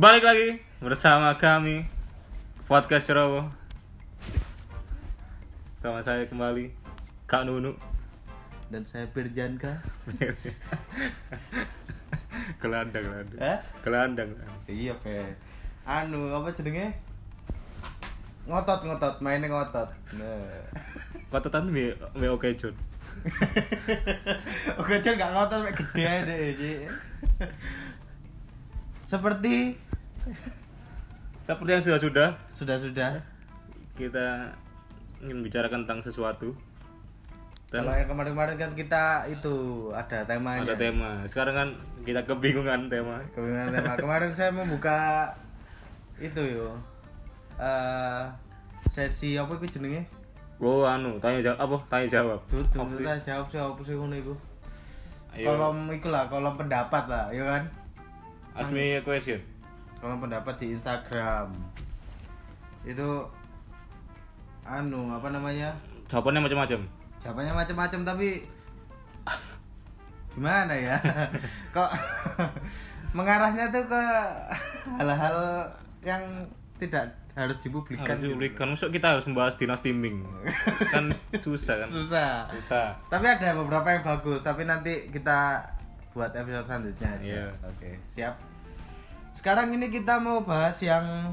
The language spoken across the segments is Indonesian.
Balik lagi bersama kami Podcast Cerowo Sama saya kembali Kak Nunu dan saya Pirjanka. Gelandang gelandang Hah? Gelandang Iya, Pe. Anu, apa jenenge? Ngotot ngotot, mainnya ngotot. Nah. Kototan mi, mi oke John Oke, Jan gak ngotot mek gede deh. Seperti Seperti yang sudah-sudah sudah-sudah Kita ingin bicarakan tentang sesuatu Dan kalau yang kemarin-kemarin kan kita itu ada temanya. ada tema Sekarang kan kita kebingungan tema Kebingungan tema. Kemarin saya membuka itu yo. eh sesi apa itu jenenge? Oh anu, tanya jawab apa? Tanya jawab Apa sih? kita jawab sih apa sih ngono iku. Ayo, Kolom iku lah, kolom pendapat lah, ya kan? Ask me a question Kolom pendapat di Instagram. Itu anu apa namanya? Jawabannya macam-macam Jawabannya macam-macam tapi gimana ya? Kok mengarahnya tuh ke hal-hal yang tidak harus dipublikkan. harus gitu. dipublikkan Maksud kita harus membahas dinasti Ming kan susah kan Susah. susah Tapi ada beberapa yang bagus, tapi nanti kita buat episode selanjutnya aja. Iya. Oke, siap. Sekarang ini kita mau bahas yang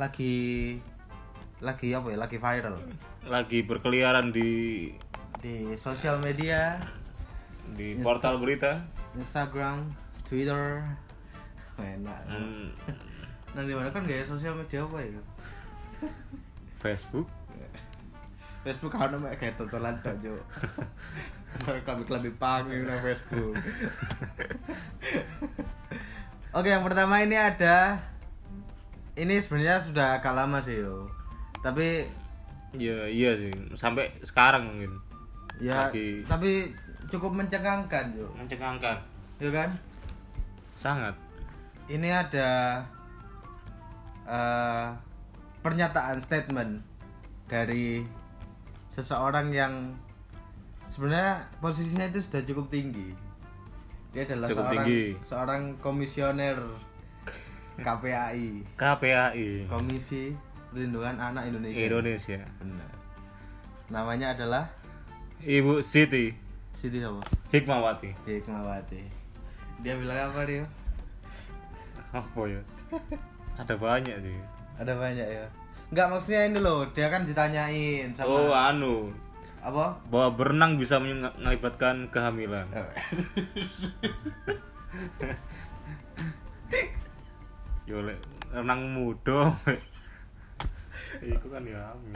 lagi lagi apa ya? Lagi viral lagi berkeliaran di di sosial media, di portal berita Instagram, Twitter. Enak. hmm, Nah, di mana kan gaya sosial media apa ya? Facebook Facebook kan mek kayak tontonan tok, Cuk. Kami lebih nang Facebook. Oke, yang pertama ini ada ini sebenarnya sudah agak lama sih yo. Tapi ya iya sih sampai sekarang mungkin ya Lagi- tapi cukup mencengangkan yo. mencengangkan Ya kan? sangat Ini ada eh, pernyataan statement dari seseorang yang sebenarnya posisinya itu sudah cukup tinggi. Dia adalah Cukup seorang tinggi. seorang komisioner KPAI, KPAI Komisi Perlindungan Anak Indonesia. Indonesia Benar. Namanya adalah Ibu Siti Siti apa? Hikmawati Hikmawati. Dia bilang apa dia? apa ya ada banyak sih Ada banyak ya. Enggak maksudnya ini loh, dia kan ditanyain sama oh anu apa? bahwa berenang bisa menga- mengakibatkan kehamilan yo lek renang muda Iku kan ya hamil.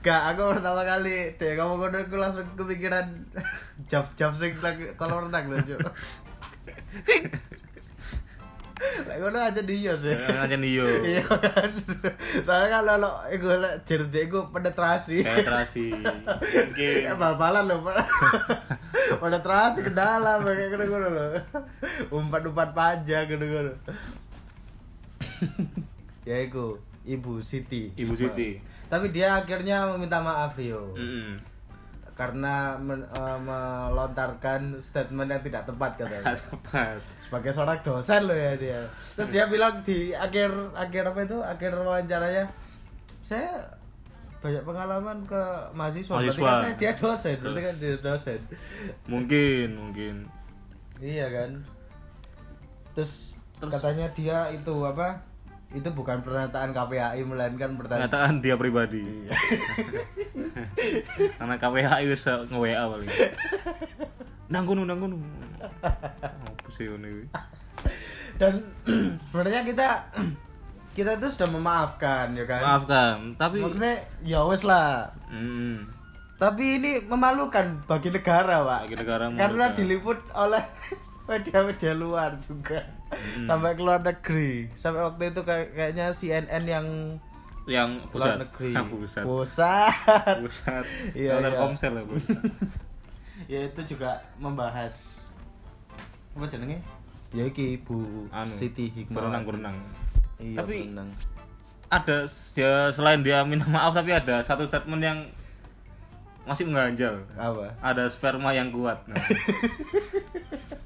Gak, aku pertama kali deh kamu kono aku langsung kepikiran jab-jab sing kalau renang lho, Cuk. Lah ngono aja dia sih. Aja niyo. Iya kan. Soalnya kalau lo iku jerde iku penetrasi. Penetrasi. Bal-balan lho, Pak. penetrasi ke dalam kayak ngono-ngono lho. Umpat-umpat panjang ngono-ngono. ya iku, Ibu Siti. Ibu Siti. Tapi dia akhirnya meminta maaf Rio. Mm-mm. Karena men- eh, melontarkan statement yang tidak tepat katanya. Tepat. sebagai seorang dosen loh ya dia. Terus dia bilang di akhir akhir apa itu? Akhir wawancaranya saya banyak pengalaman ke mahasiswa, berarti Mahasiswa. kan saya dia dosen. Berarti kan dia dosen. Mungkin, mungkin. iya kan? Terus, Terus- katanya dia itu apa itu bukan pernyataan KPAI melainkan pernyataan Pernyataan dia pribadi. Iya. Karena KPHI wis nge-WA paling. Nang kono, nang kono. Apa sih ini? dan sebenarnya kita kita itu sudah memaafkan ya kan Maafkan, tapi maksudnya ya wes lah Mm, tapi ini memalukan bagi negara pak bagi negara karena diliput oleh media-media luar juga sampai ke luar negeri. Sampai waktu itu kayak kayaknya CNN yang yang luar pusat. negeri. Yang pusat. Pusat. Pusat. Iya, iya, iya. komsel lah pusat ya itu juga membahas apa jenenge? Ya iki Bu anu Siti Hikmah berenang berenang iya, Tapi- berenang. ada ya selain dia minta maaf tapi ada satu statement yang masih mengganjal. Apa? Ada sperma yang kuat. Nah.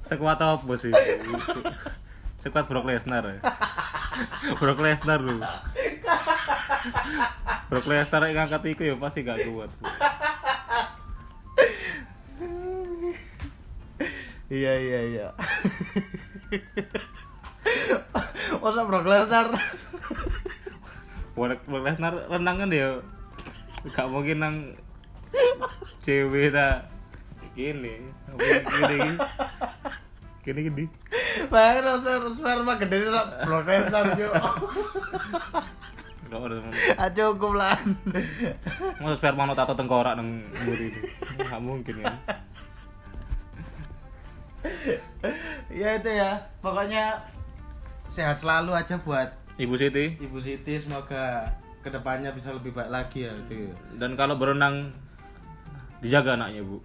sekuat apa sih Sekuat Brock Lesnar. ya. Brock Lesnar lu. Brock Lesnar yang ngangkat iku ya pasti gak kuat. Iya iya iya. Masa Brock Lesnar? Brock Lesnar renang kan ya gak mungkin nang cewek ta gini gini gini gini gini Bayangin Lesnar sperma gede itu. Gak ada temen. Ah cukup lah. Masa sperma no tato tengkorak nang mburi itu mungkin ya ya itu ya. Pokoknya sehat selalu aja buat Ibu Siti Ibu Siti semoga ke depannya bisa lebih baik lagi ya itu. Dan kalau berenang Dijaga anaknya bu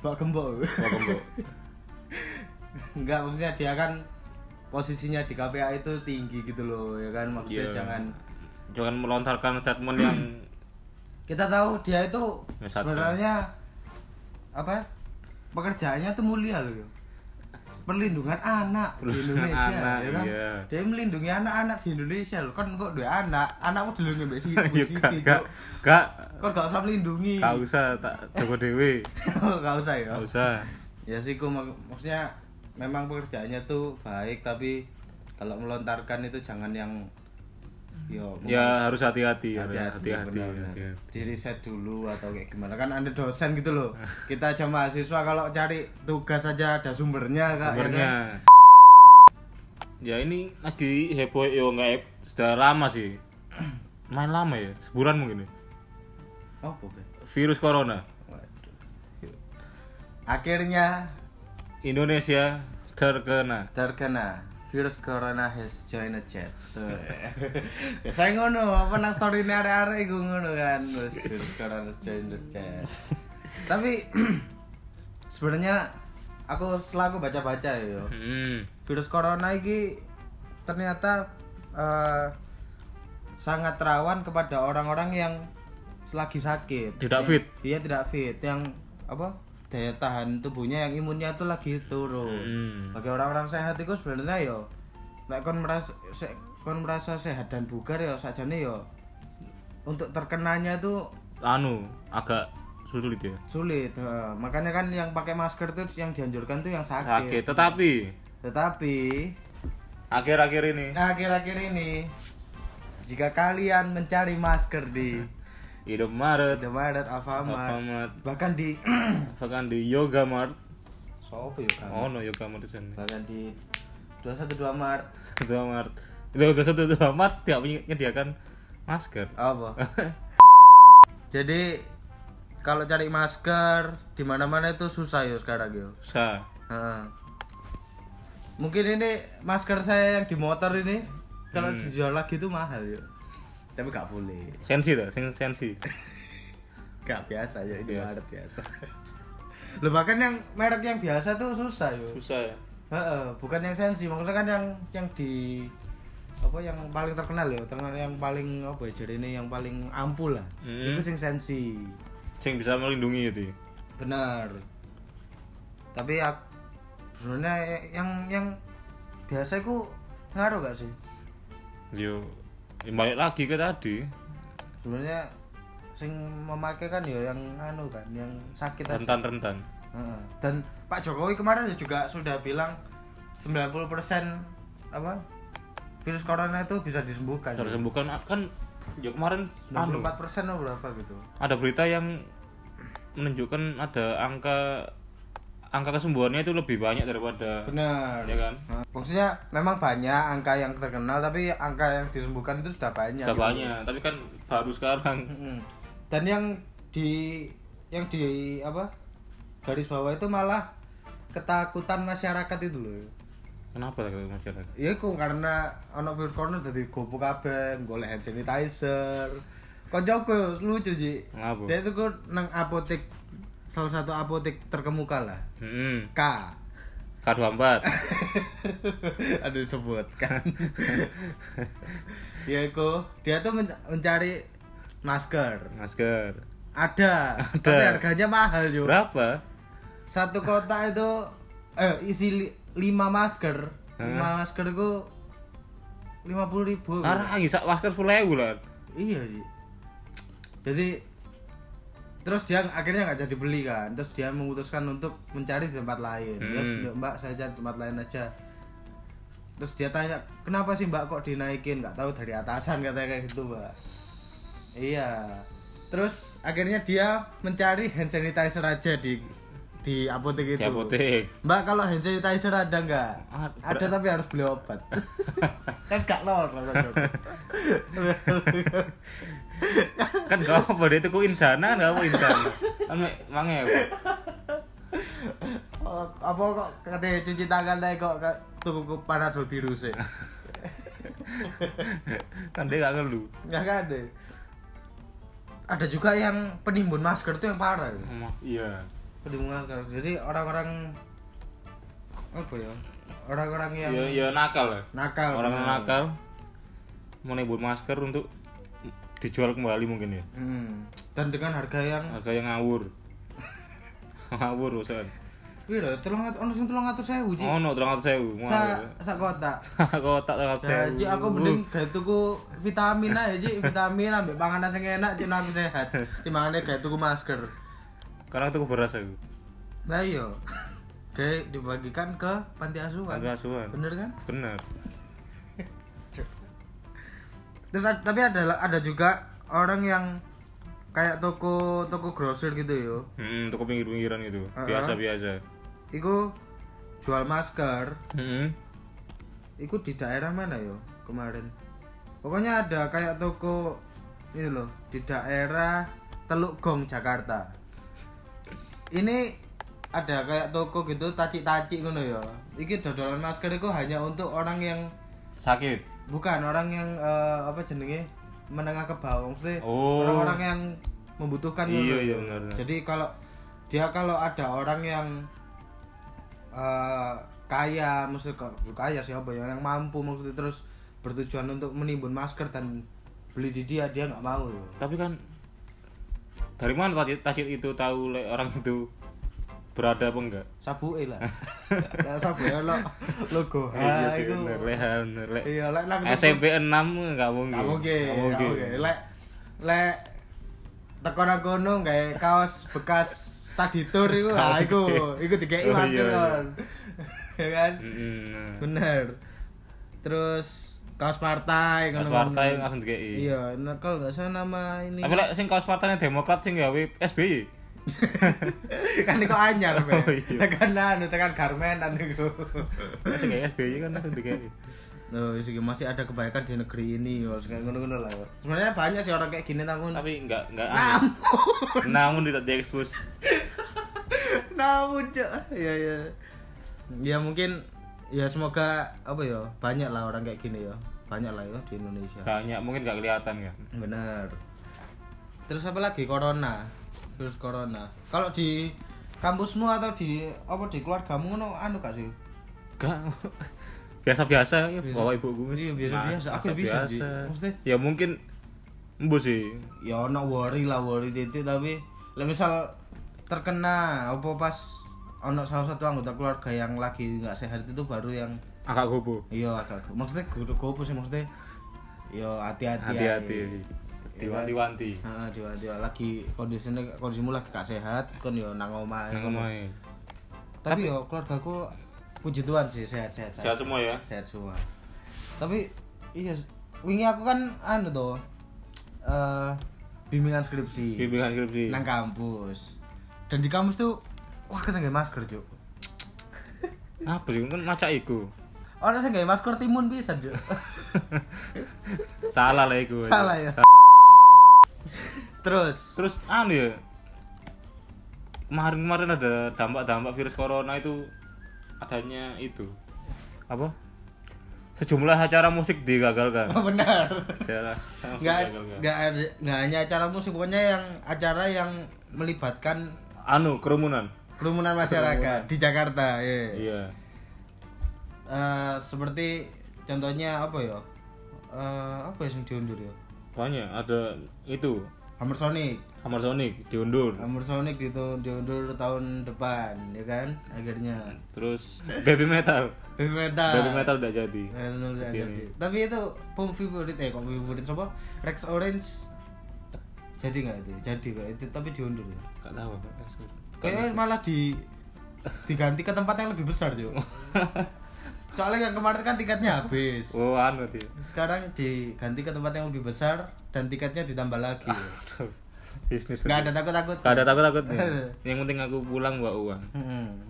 Mbak Gembok. Wah gembok Enggak maksudnya dia kan posisinya di KPA itu tinggi gitu loh ya kan? Maksudnya Iya. jangan Jangan melontarkan statement yang kita tahu dia itu sebenarnya apa? Pekerjaannya tuh mulia loh yo. perlindungan anak di Indonesia anak, ya kan? iya. dia melindungi anak-anak di Indonesia loh. Kan kok dua anak? Anakmu Siti Ya Siti, gak. Gak. Kok gak usah melindungi. Gak usah tak Joko Dewi gak usah ya. Gak usah. Ya sih mak- maksudnya memang pekerjaannya tuh baik tapi kalau melontarkan itu jangan yang yo Ya harus hati-hati ya, hati-hati hati-hati. di riset dulu atau kayak gimana. Kan ada dosen gitu loh. Kita aja mahasiswa kalau cari tugas aja ada sumbernya kak ya kan? Kabarnya Ya ini lagi heboh yo nggak sudah lama sih. Main lama ya? Sebulan mungkin ya? Oh virus corona. Waduh. akhirnya Indonesia terkena terkena virus corona has joined a chat tuh ya saya ngono apa nang story ini are-are iku ngono kan Terus virus corona has joined a chat tapi sebenarnya aku selaku baca-baca ya yo Hmm. virus corona ini ternyata eh, sangat rawan kepada orang-orang yang selagi sakit. Tidak Yang- fit. Iya tidak fit. Yang apa? Daya tahan tubuhnya yang imunnya itu lagi turun. Hmm. Bagi orang-orang sehat itu sebenarnya yo nek kon merasa se- kon merasa sehat dan bugar ya sajane yo untuk terkenanya tuh anu agak sulit ya sulit. eh. makanya kan yang pakai masker tuh yang dianjurkan tuh yang sakit tetapi Tetapi akhir-akhir ini akhir-akhir ini jika kalian mencari masker di hidup Maret Indomaret, Alfamart, Alfamart bahkan di bahkan di Yoga Mart Sopo ya kan? oh no Yoga Mart di sana Bahkan di 212 Mart. satu Mart itu udah satu dua Mart tidak menyediakan masker Apa? Jadi kalau cari masker di mana-mana itu susah ya sekarang yo. sa Heeh. Mungkin ini masker saya yang di motor ini kalau dijual lagi itu mahal yo. Tapi gak boleh. sensi tuh sing sensi Gak biasa ya ini Biasa. Maret biasa. Loh bahkan yang merek yang biasa tuh susah yo. susah ya Heeh, bukan yang sensi, maksudnya kan yang yang di apa yang paling terkenal ya, terkenal yang paling apa ya jadi ini yang paling ampuh lah. Hmm. Itu sing sensi. sing bisa melindungi itu ya. Benar. Tapi ya sebenarnya yang yang biasa itu ngaruh gak sih? yo ya balik lagi ke tadi Sebenarnya sing memakai kan ya yang anu kan, yang sakit aja. rentan-rentan Heeh. Dan Pak Jokowi kemarin juga sudah bilang 90% apa virus corona itu bisa disembuhkan. bisa disembuhkan kan ya kemarin anu 94% atau berapa gitu. ada berita yang menunjukkan ada angka angka kesembuhannya itu lebih banyak daripada Benar. ya kan Nah, Maksudnya memang banyak angka yang terkenal tapi angka yang disembuhkan itu sudah banyak. sudah gitu. banyak tapi kan baru sekarang. Dan yang di yang di apa? garis bawah itu malah ketakutan masyarakat itu loh. kenapa kalau masyarakat Iya kok karena ono virus corona dadi gopo kabeh, golek hand sanitizer. Koncoku lucu Ji. Ngapa? Dia itu kok nang apotek salah satu apotek terkemuka lah. hmm. K. K24 Aduh sebutkan. ya kok dia tuh men- mencari masker. masker Ada, Ada. tapi harganya mahal juga. berapa Satu kotak itu eh isi li- lima masker lima masker itu lima puluh ribu Arah sak masker 10.000 lah. iya sih jadi terus dia akhirnya nggak jadi beli kan. Terus dia memutuskan untuk mencari di tempat lain. Hmm. sudah, mbak saya cari tempat lain aja. Terus dia tanya kenapa sih mbak kok dinaikin? Nggak tahu dari atasan katanya kayak gitu mbak. Iya. Terus akhirnya dia mencari hand sanitizer aja di di apotek itu. Di apotek. mbak kalau hand sanitizer ada nggak? Ad- ada tapi harus beli obat. Kan gak lor kan gak apa dia tuku insana kan gak apa insana. Kan mange apa? Oh, apa kok katanya cuci tangan aja kok tuku ku panadol biru sih Kan dia gak ngeluh. nggak kan ada ada juga yang penimbun masker itu yang parah ya. Iya. penimbun masker jadi orang-orang apa ya orang-orang yang Ya ya nakal lah. nakal Orang bener. nakal mau nebut masker untuk dijual kembali mungkin ya. Hmm. dan dengan harga yang Harga yang ngawur. ngawur urusan. Wih lho, telung atus, ono sing atus sewu Ci. Oh no, terang atas sewu. Sa, sa kotak. Kotak terang atas Nah, sewu. Ci, aku mending gawe tuku vitamin aja, Ci. Vitamin ambek panganan sing enak, Ci, aku sehat. Timbangane gawe tuku masker. Karena itu beras aku. Nah iya. Kayak dibagikan ke panti asuhan. Ada asuhan. Bener kan? Benar. Terus tapi ada ada juga orang yang kayak toko toko grosir gitu yo. Hmm, toko pinggir-pinggiran itu. Uh-uh. Biasa-biasa. Iku jual masker. Hmm. Iku di daerah mana yo kemarin? Pokoknya ada kayak toko ini loh di daerah Teluk Gong Jakarta. Ini ada kayak toko gitu tacik-tacik ngono ya. Iki dodolan masker itu hanya untuk orang yang Sakit. Bukan orang yang eh, apa jenenge menengah ke bawah maksudnya Oh. orang-orang yang membutuhkan Iya, ya. iya, benar, benar. Jadi kalau dia kalau ada orang yang eh, kaya bukan kaya siapa ya yang mampu maksudnya terus bertujuan untuk menimbun masker dan beli di dia dia nggak mau loh. Tapi kan dari mana tajit tajit itu tahu le orang itu berada apa enggak? Sabu lah. Lah sabu lo logo. iya Ha sih iku. bener, le bener le. Iya, lek nang SMP 6 enggak mungkin. Gak mungkin, Nggak gak mungkin. Lek lek teko nang kono gawe kaos bekas study tour iku, ha iku, mungkin. iku dikeki Oh, masker iya, iya. kon. Ya kan? Bener. Terus kaos partai Kaos partai langsung dikei. Iya, nah, kalau nggak salah nama ini Tapi lek sing kaos partainya Demokrat sing gawe SBY. kan iku anyar be. Oh, iya. Tekan anu tekan garmenan iku. Sing gawe SBY kan langsung dikei. Oh, sih masih ada kebaikan di negeri ini, harus kayak ngono-ngono lah. Sebenarnya banyak sih orang kayak gini namun Tapi enggak enggak namun namun tidak diekspos. namun Cok. ya ya ya mungkin ya semoga apa ya banyak lah orang kayak gini ya banyak lah ya di Indonesia Banyak mungkin enggak kelihatan kan. bener terus apa lagi corona virus corona kalau di kampusmu atau di apa di keluargamu ngono anu gak sih Enggak. Biasa-biasa ya Biasa. bawa ibuku Mas. Iya, biasa-biasa. Aku bisa, Ji. biasa. Maksudnya- Ya mungkin embu sih. ya ono worry lah worry titik tapi lah misal terkena apa pas ono salah satu anggota keluarga yang lagi nggak sehat itu baru yang Agak gobo. iya agak maksudnya gue sih maksudnya yo hati-hati Hati-hati. Diwanti-wanti. Heeh, diwanti lagi kondisinya kondisimu lagi gak sehat kon yo nang omah Nang omahe. tapi yo keluargaku puji Tuhan sih sehat-sehat Sehat semua ya. sehat semua tapi iya wingi aku kan anu tuh eh bimbingan skripsi Bimbingan skripsi. nang kampus dan di kampus tuh wah keseng nggak masker cuk Apa sih kan maca iku. orang sing nggak masker timun bisa cuk Salah lah iku. salah ya terus Terus anu ya. Kemarin-kemarin ada dampak-dampak virus corona itu adanya itu. Apa? Sejumlah acara musik digagalkan. benar Secara nggak nggak ada nggak hanya acara musik pokoknya yang acara yang melibatkan Anu kerumunan. kerumunan masyarakat di Jakarta ya Iya. Eh, seperti contohnya apa ya Eh, apa ya yang diundur ya Banyak ada itu Hammer Sonic. Hammer Sonic diundur. Hammer Sonic itu diundur tahun depan ya kan akhirnya. Terus Baby Metal. Baby Metal. Baby Metal udah jadi bener, udah jadi. tapi itu pom favorit eh kok favorit siapa Rex Orange. Jadi nggak itu? Jadi kok itu tapi diundur gak tahu kayaknya malah di diganti ke tempat yang lebih besar juga soalnya yang kemarin kan tiketnya habis. Oh anu dia. Sekarang diganti ke tempat yang lebih besar dan tiketnya ditambah lagi. Bisnis nggak ada takut takut Gak ada takut takutnya yang penting aku pulang bawa uang.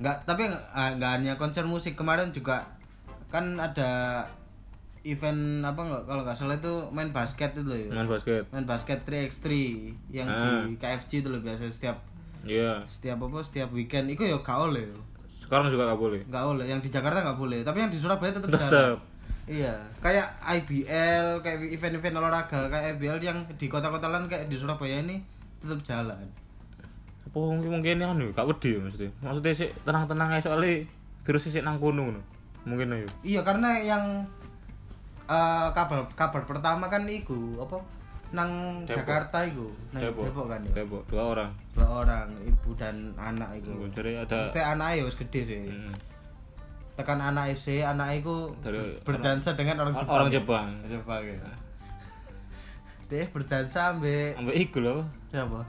Nggak tapi nggak ah, nggak hanya konser musik. Kemarin juga kan ada event apa nggak? Kalau nggak salah itu main basket itu loh ya. Main basket. Main basket 3x3 yang Ah. di KFC itu loh biasa setiap iya. setiap apa setiap weekend. Itu ya gak oleh sekarang juga gak boleh. Nggak boleh. Yang di Jakarta nggak boleh. Tapi yang di Surabaya tetap jalan iya. Kayak IBL kayak event-event olahraga kayak IBL yang di kota-kota lain kayak di Surabaya ini tetap jalan. Apa mungkin mungkin anu gak wedi ya maksudnya? Maksudnya sih tenang tenang aja soalnya virus sih nang kono mungkin ayo. Iya karena yang eh, kabar kabar pertama kan iku apa nang Depok. Jakarta iku? Nang Depok. Depok kan ya? Depok. Dua orang. Dua orang ibu dan anak iku. Jadi ada Mesti anaknya wis gede sih. Mm, tekan anak sih anak iku Dari- berdansa dengan orang Jepang orang Jepang. Jepang ya? Dia berdansa ambek ambek iku loh siapa?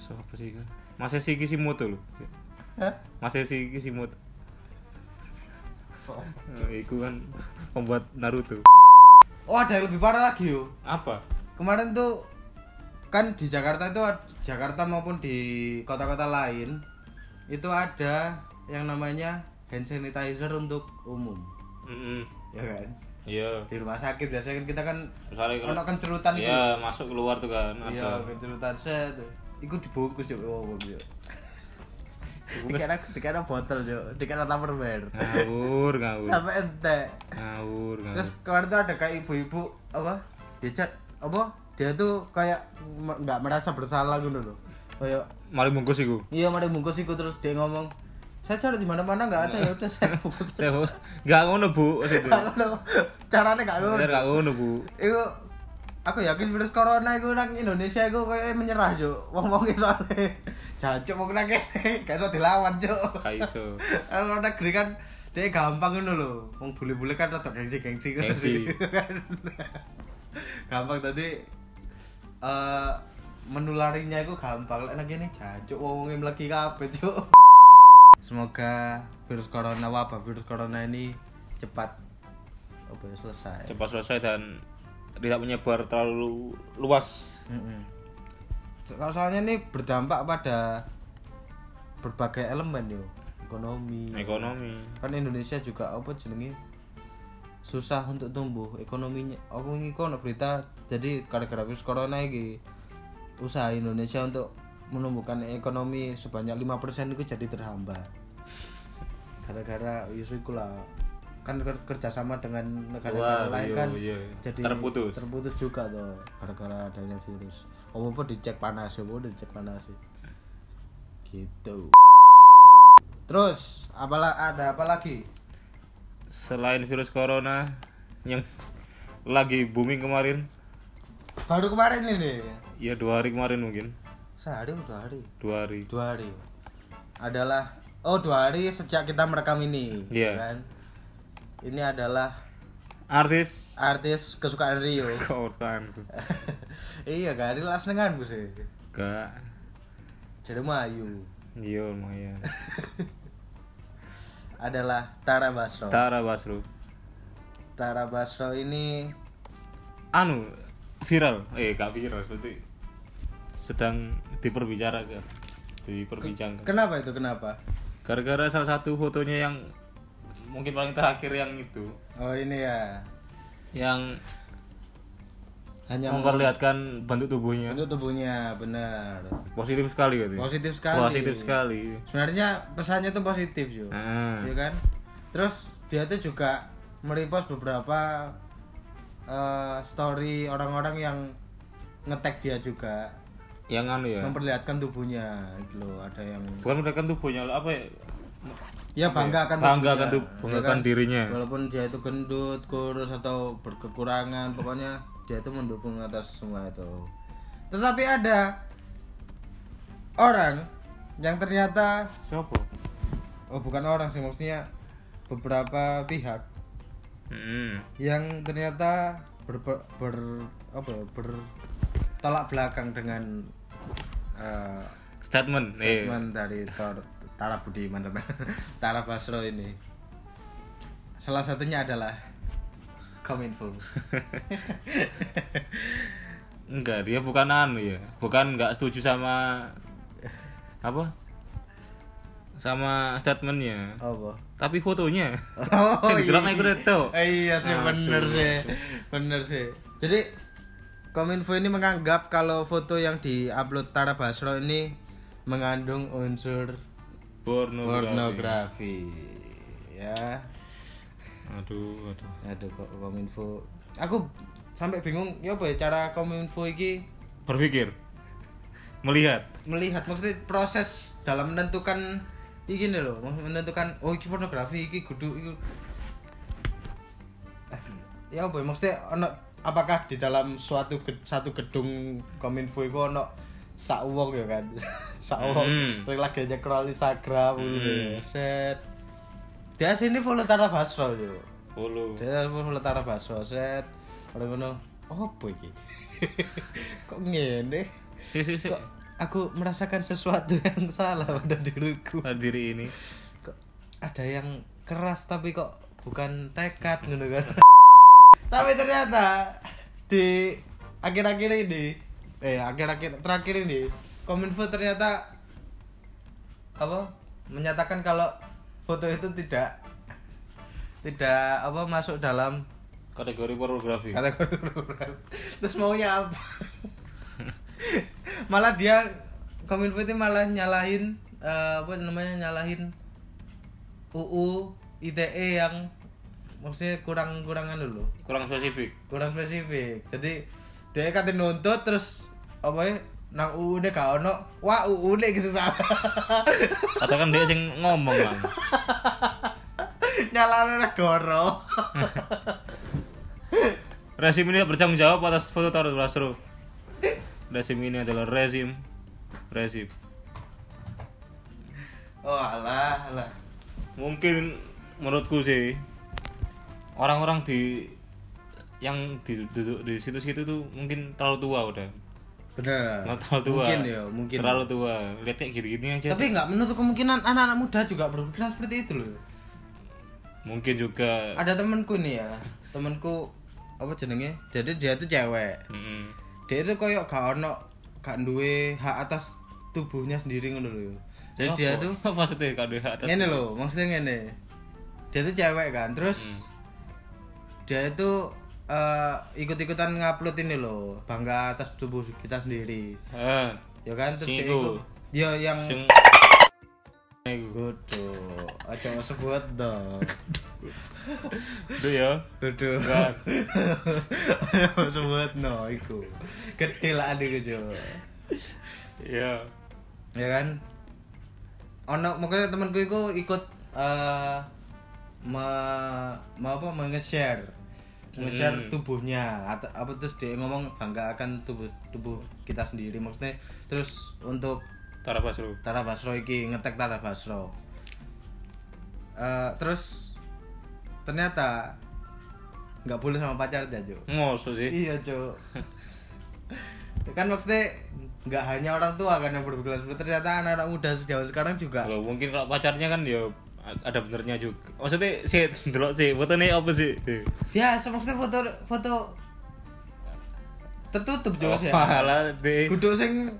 Siapa sih iku? Mas Esi Kishimoto loh Hah? Mas Esi Kishimoto. Nah, iku kan pembuat Naruto Oh ada yang lebih parah lagi yo. apa Kemarin tuh kan di Jakarta itu Jakarta maupun di kota-kota lain itu ada yang namanya hand sanitizer untuk umum, Mm-mm. ya kan? iya Di rumah sakit biasanya kan kita kan misalnya kalau kencerutan itu. iya masuk keluar tuh kan Iya, kencerutan set. Iku dibungkus yo, oh, yo. Dikira dikira botol yo, dikira tupperware. ngawur ngawur Sampai ente. ngawur ngawur Terus kemarin tuh ada kayak ibu-ibu apa? Dia chat apa? Dia tuh kayak nggak merasa bersalah gitu loh. Kayak mari bungkus iku iya mari bungkus iku terus dia ngomong saya cari di mana-mana nggak ada ya udah saya bungkus. Saya gak ngono bu Nggak ngono. Caranya nggak ngono. bener gak ngono bu Iku aku yakin virus corona iku nang Indonesia iku kayak menyerah jo. Wong-wong soalnya jancuk wong nang kene gak iso dilawan jo. kaiso Kalau negeri kan dia gampang ngono lho. Wong bule-bule kan rada gengsi-gengsi ngono Gengsi. sih. gampang tadi eh menularinya itu gampang. Lek nang kene jancuk wong wong mlegi kabeh cuk. Semoga virus corona wabah virus corona ini cepat apa ya, selesai. cepat selesai dan tidak menyebar terlalu luas Mm-mm. So- Soalnya ini berdampak pada berbagai elemen yo, ekonomi. ekonomi Kan Indonesia juga apa jenenge susah untuk tumbuh ekonominya. Aku ini kok berita jadi gara-gara virus corona ini usaha Indonesia untuk menumbuhkan ekonomi sebanyak 5% itu jadi terhambat. Gara-gara isu lah kan ker- kerjasama dengan negara-negara lain iya, kan iya. jadi Terputus. terputus juga tuh gara-gara adanya virus. Apa apa dicek panas apa dicek panas. Gitu. Terus apalah ada apa lagi? Selain virus corona yang lagi booming kemarin. Baru kemarin ini? Ya dua hari kemarin mungkin. Sehari dua hari? Dua hari. Dua hari. Adalah oh dua hari sejak kita merekam ini Iya. kan ini adalah artis. artis kesukaan Rio. Kautan iya kan ini las nenganku sih. Gak. Jadi Mayu. Iya lumayan adalah Tara Basro. Tara Basro. Tara Basro ini anu viral. Eh gak viral seperti sedang diperbicarakan diperbincangkan. Kenapa itu? Kenapa? Gara-gara salah satu fotonya yang mungkin paling terakhir yang itu. Oh ini ya. Yang hanya memperlihatkan bentuk tubuhnya. Untuk tubuhnya benar. Positif sekali gitu positif sekali. Positif sekali. Sebenarnya pesannya tuh positif yo Ah. ya kan? Terus dia tuh juga merepost beberapa eh, story orang-orang yang ngetek dia juga. Yang anu ya? Memperlihatkan tubuhnya gitu loh. Ada yang bukan memperlihatkan tubuhnya apa ya ya bangga akan bangga akan tuh ya banggakan kan? dirinya walaupun dia itu gendut kurus atau berkekurangan pokoknya dia itu mendukung atas semua itu tetapi ada orang yang ternyata Siapa? oh bukan orang sih maksudnya beberapa pihak Hmm. yang ternyata ber, ber, ber- apa ya, bertolak belakang dengan eh, Statement. Eh. statement dari Tor, Tara Budiman teman Tara Basro ini salah satunya adalah Kominfo Enggak, dia bukan anu ya. Bukan enggak setuju sama apa? Sama statementnya. apa Tapi fotonya. oh didelok nek kudu itu. iya sih Aduh. bener sih bener sih jadi Kominfo ini menganggap kalau foto yang diupload Tara Basro ini mengandung unsur Pornografi. pornografi ya Aduh, aduh. aduh kok Kominfo aku sampai bingung ya apa ya cara Kominfo ini Berpikir. Melihat. melihat maksudnya proses dalam menentukan iki nih loh menentukan oh iki pornografi iki kudu iki Eh, ya apa ya maksudnya ono apakah di dalam suatu satu gedung kominfo itu ono sak wong ya kan sak wong Hmm. sing lagi nyekrol Instagram gitu Hmm. ya. set dia sini follow Tara Basro yo Follow. dia follow Tara Basro set orang ngono oh iki kok ngene kok aku merasakan sesuatu yang salah pada diriku Diri ini. kok ada yang keras tapi kok bukan tekad gitu kan tapi ternyata di akhir-akhir ini eh akhir-akhir terakhir ini. Kominfo ternyata apa menyatakan kalau foto itu tidak tidak apa masuk dalam Kategori pornografi. kategori terus maunya apa? Malah dia kominfo itu malah nyalahin eh, apa namanya nyalahin UU ITE yang maksudnya kurang kurangan dulu. Kurang spesifik. kurang spesifik. Jadi dia kata nuntut terus apa ya nang UU deh gak ono wah UU deh gitu Atau kan dia sing ngomong lah. nyalahin negara Rezim ini bertanggung jawab atas foto Tara Basro. Rezim ini adalah rezim rezim. oh alah alah Mungkin menurutku sih orang-orang di yang di duduk di situ-situ tuh mungkin terlalu tua udah. Benar terlalu tua. mungkin ya mungkin Terlalu tua. Lihat kayak gini-gini aja. tapi nggak menutup kemungkinan anak-anak muda juga berpikiran seperti itu loh mungkin juga ada temanku nih ya temanku apa jenenge jadi dia tuh cewek Mm-mm. dia itu koyok gak ono gak duwe hak atas tubuhnya sendiri ngono lho jadi dia tuh apa maksudnya kalau di atas ngene loh maksudnya ngene dia tuh cewek kan terus Hmm. dia itu eh, ikut-ikutan ngupload ini loh bangga atas tubuh kita sendiri ah ya kan terus dia ikut ya yang sing. Kudu, aja sebut dong. Duh ya Kudu. Enggak. sebut no iku. Gede lah adik jo. iya Ya kan? Ono mungkin temanku iku ikut eh me, me apa nge-share nge-share Hmm. tubuhnya atau apa terus dia ngomong bangga akan tubuh tubuh kita sendiri maksudnya terus untuk Tara Basro Tara Basro iki ngetek Tara Basro. Eh, terus ternyata nggak boleh sama pacarnya Jo. ngosok sih Iya Jo. kan maksudnya nggak hanya orang tua kan yang berpikiran seperti ternyata anak-anak muda zaman sekarang juga. kalau mungkin kalau pacarnya kan ya ada benernya juga maksudnya sih delok sih fotonya apa sih Ya, maksudnya foto foto tertutup Jo oh, ya. malah deh Kudu sing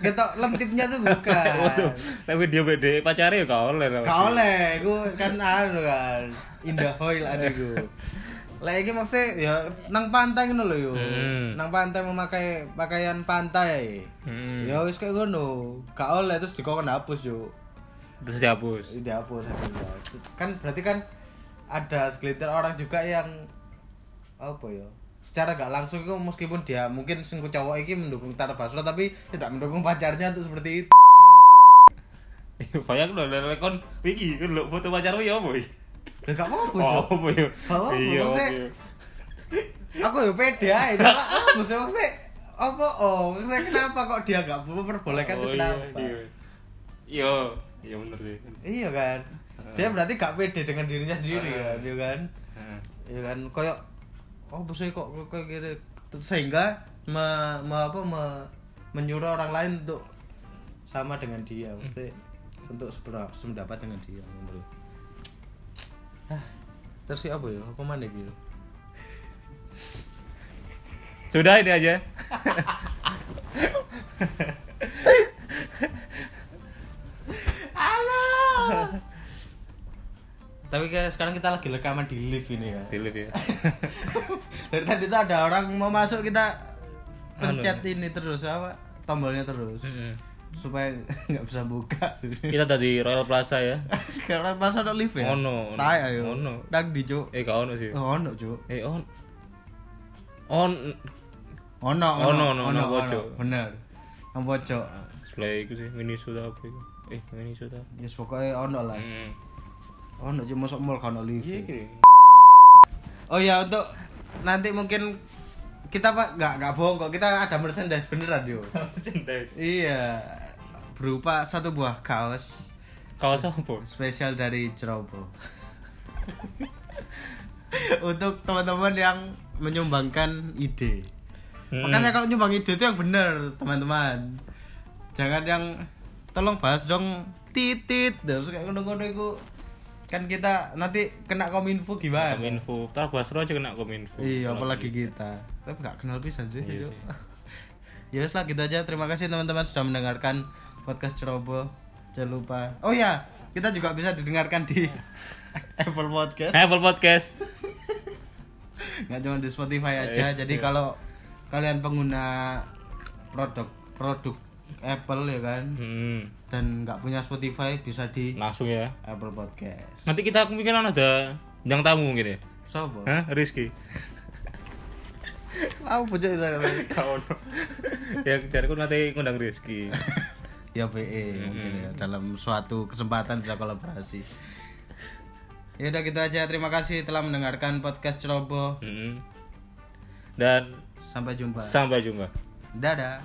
ketok lentipnya tuh bukan. Waduh, tapi dia beda pacarnya ya gak oleh. Gak oleh, gue kan anu kan Indah hoy lah adikku Lah iki maksudnya ya nang pantai ngono lho yo. Hmm. Nang pantai memakai pakaian pantai. Hmm. Ya wis kayak ngono. Gak oleh terus dikon hapus yo. Terus dihapus. Dihapus. Kan berarti kan ada segelintir orang juga yang apa ya? Secara gak langsung itu meskipun dia mungkin sing cowok iki mendukung Tara Basro tapi tidak mendukung pacarnya untuk seperti itu. Bayang lho lek kon iki kan lho foto pacarmu ya apa iki? Ya gak apa-apa. Oh, apa ya? Iya, maksudnya- ya? aku ya pede aja cuma ah maksudnya maksudnya apa oh saya kenapa kok dia gak memperbolehkan Oh, tuh iya, kenapa iya. Iya, iya bener sih. iya kan? Dia berarti gak pede dengan dirinya sendiri kan iya kan? Iya kan? Koyok oh bisa kok kok gini. Sehingga me, me- apa me- menyuruh orang lain untuk sama dengan dia mesti untuk sepera- sependapat dengan dia menurut ah terus apa ya? Apa mana gitu? Sudah ini aja. Halo. Tapi kayak sekarang kita lagi rekaman di lift ini ya. Delete ya. Dari tadi tuh ada orang mau masuk kita pencet Anu. ini terus apa tombolnya terus Mm-mm. supaya nggak bisa buka. Kita tadi Royal Plaza ya. Karena pas ada lift ya. Ono, ono. Tai ayo. Ono. Dak di cuk. Eh, gak ono sih. Oh, ono cuk. Eh, on. On Ono Ono, ono, ono, pojok. Bener. Nang pojok. sebelah itu sih Miniso ta apa itu. Eh, Miniso ta. Yes pokoknya ono lah. Hmm. Ono cuma masuk mall kan lift. Iya. Oh ya untuk nanti mungkin kita pak nggak nggak bohong kok kita ada merchandise beneran yo. Merchandise. iya berupa satu buah kaos Kaos apa? spesial dari Ceroboh. untuk teman-teman yang menyumbangkan ide. Hmm. Makanya kalau nyumbang ide itu yang bener teman-teman. Jangan yang tolong bahas dong titit terus kayak ngono-ngono itu kan kita nanti kena kominfo gimana? Kominfo. Tar Basro aja kena Kominfo. Iya, apalagi kita. Tapi nggak kenal pisan sih. Iya ya wes lah gitu aja. Terima kasih teman-teman sudah mendengarkan podcast Ceroboh. Jangan lupa. Oh ya, kita juga bisa didengarkan di Apple Podcast. Apple Podcast. Nggak cuma di Spotify aja. Iya. Jadi kalau kalian pengguna produk produk Apple ya kan Hmm. dan nggak punya Spotify bisa di Langsung ya. Apple Podcast. Nanti kita kemungkinan ada yang tamu mungkin ya. Sopo? Hah? Rizky. Aku bocah itu. Kau Ya cariku nanti ngundang Rizky. ya PE mungkin ya dalam suatu kesempatan bisa kolaborasi. Ya udah gitu aja. Terima kasih telah mendengarkan podcast Ceroboh. Mm-mm. Dan Sampai jumpa. sampai jumpa. Dadah.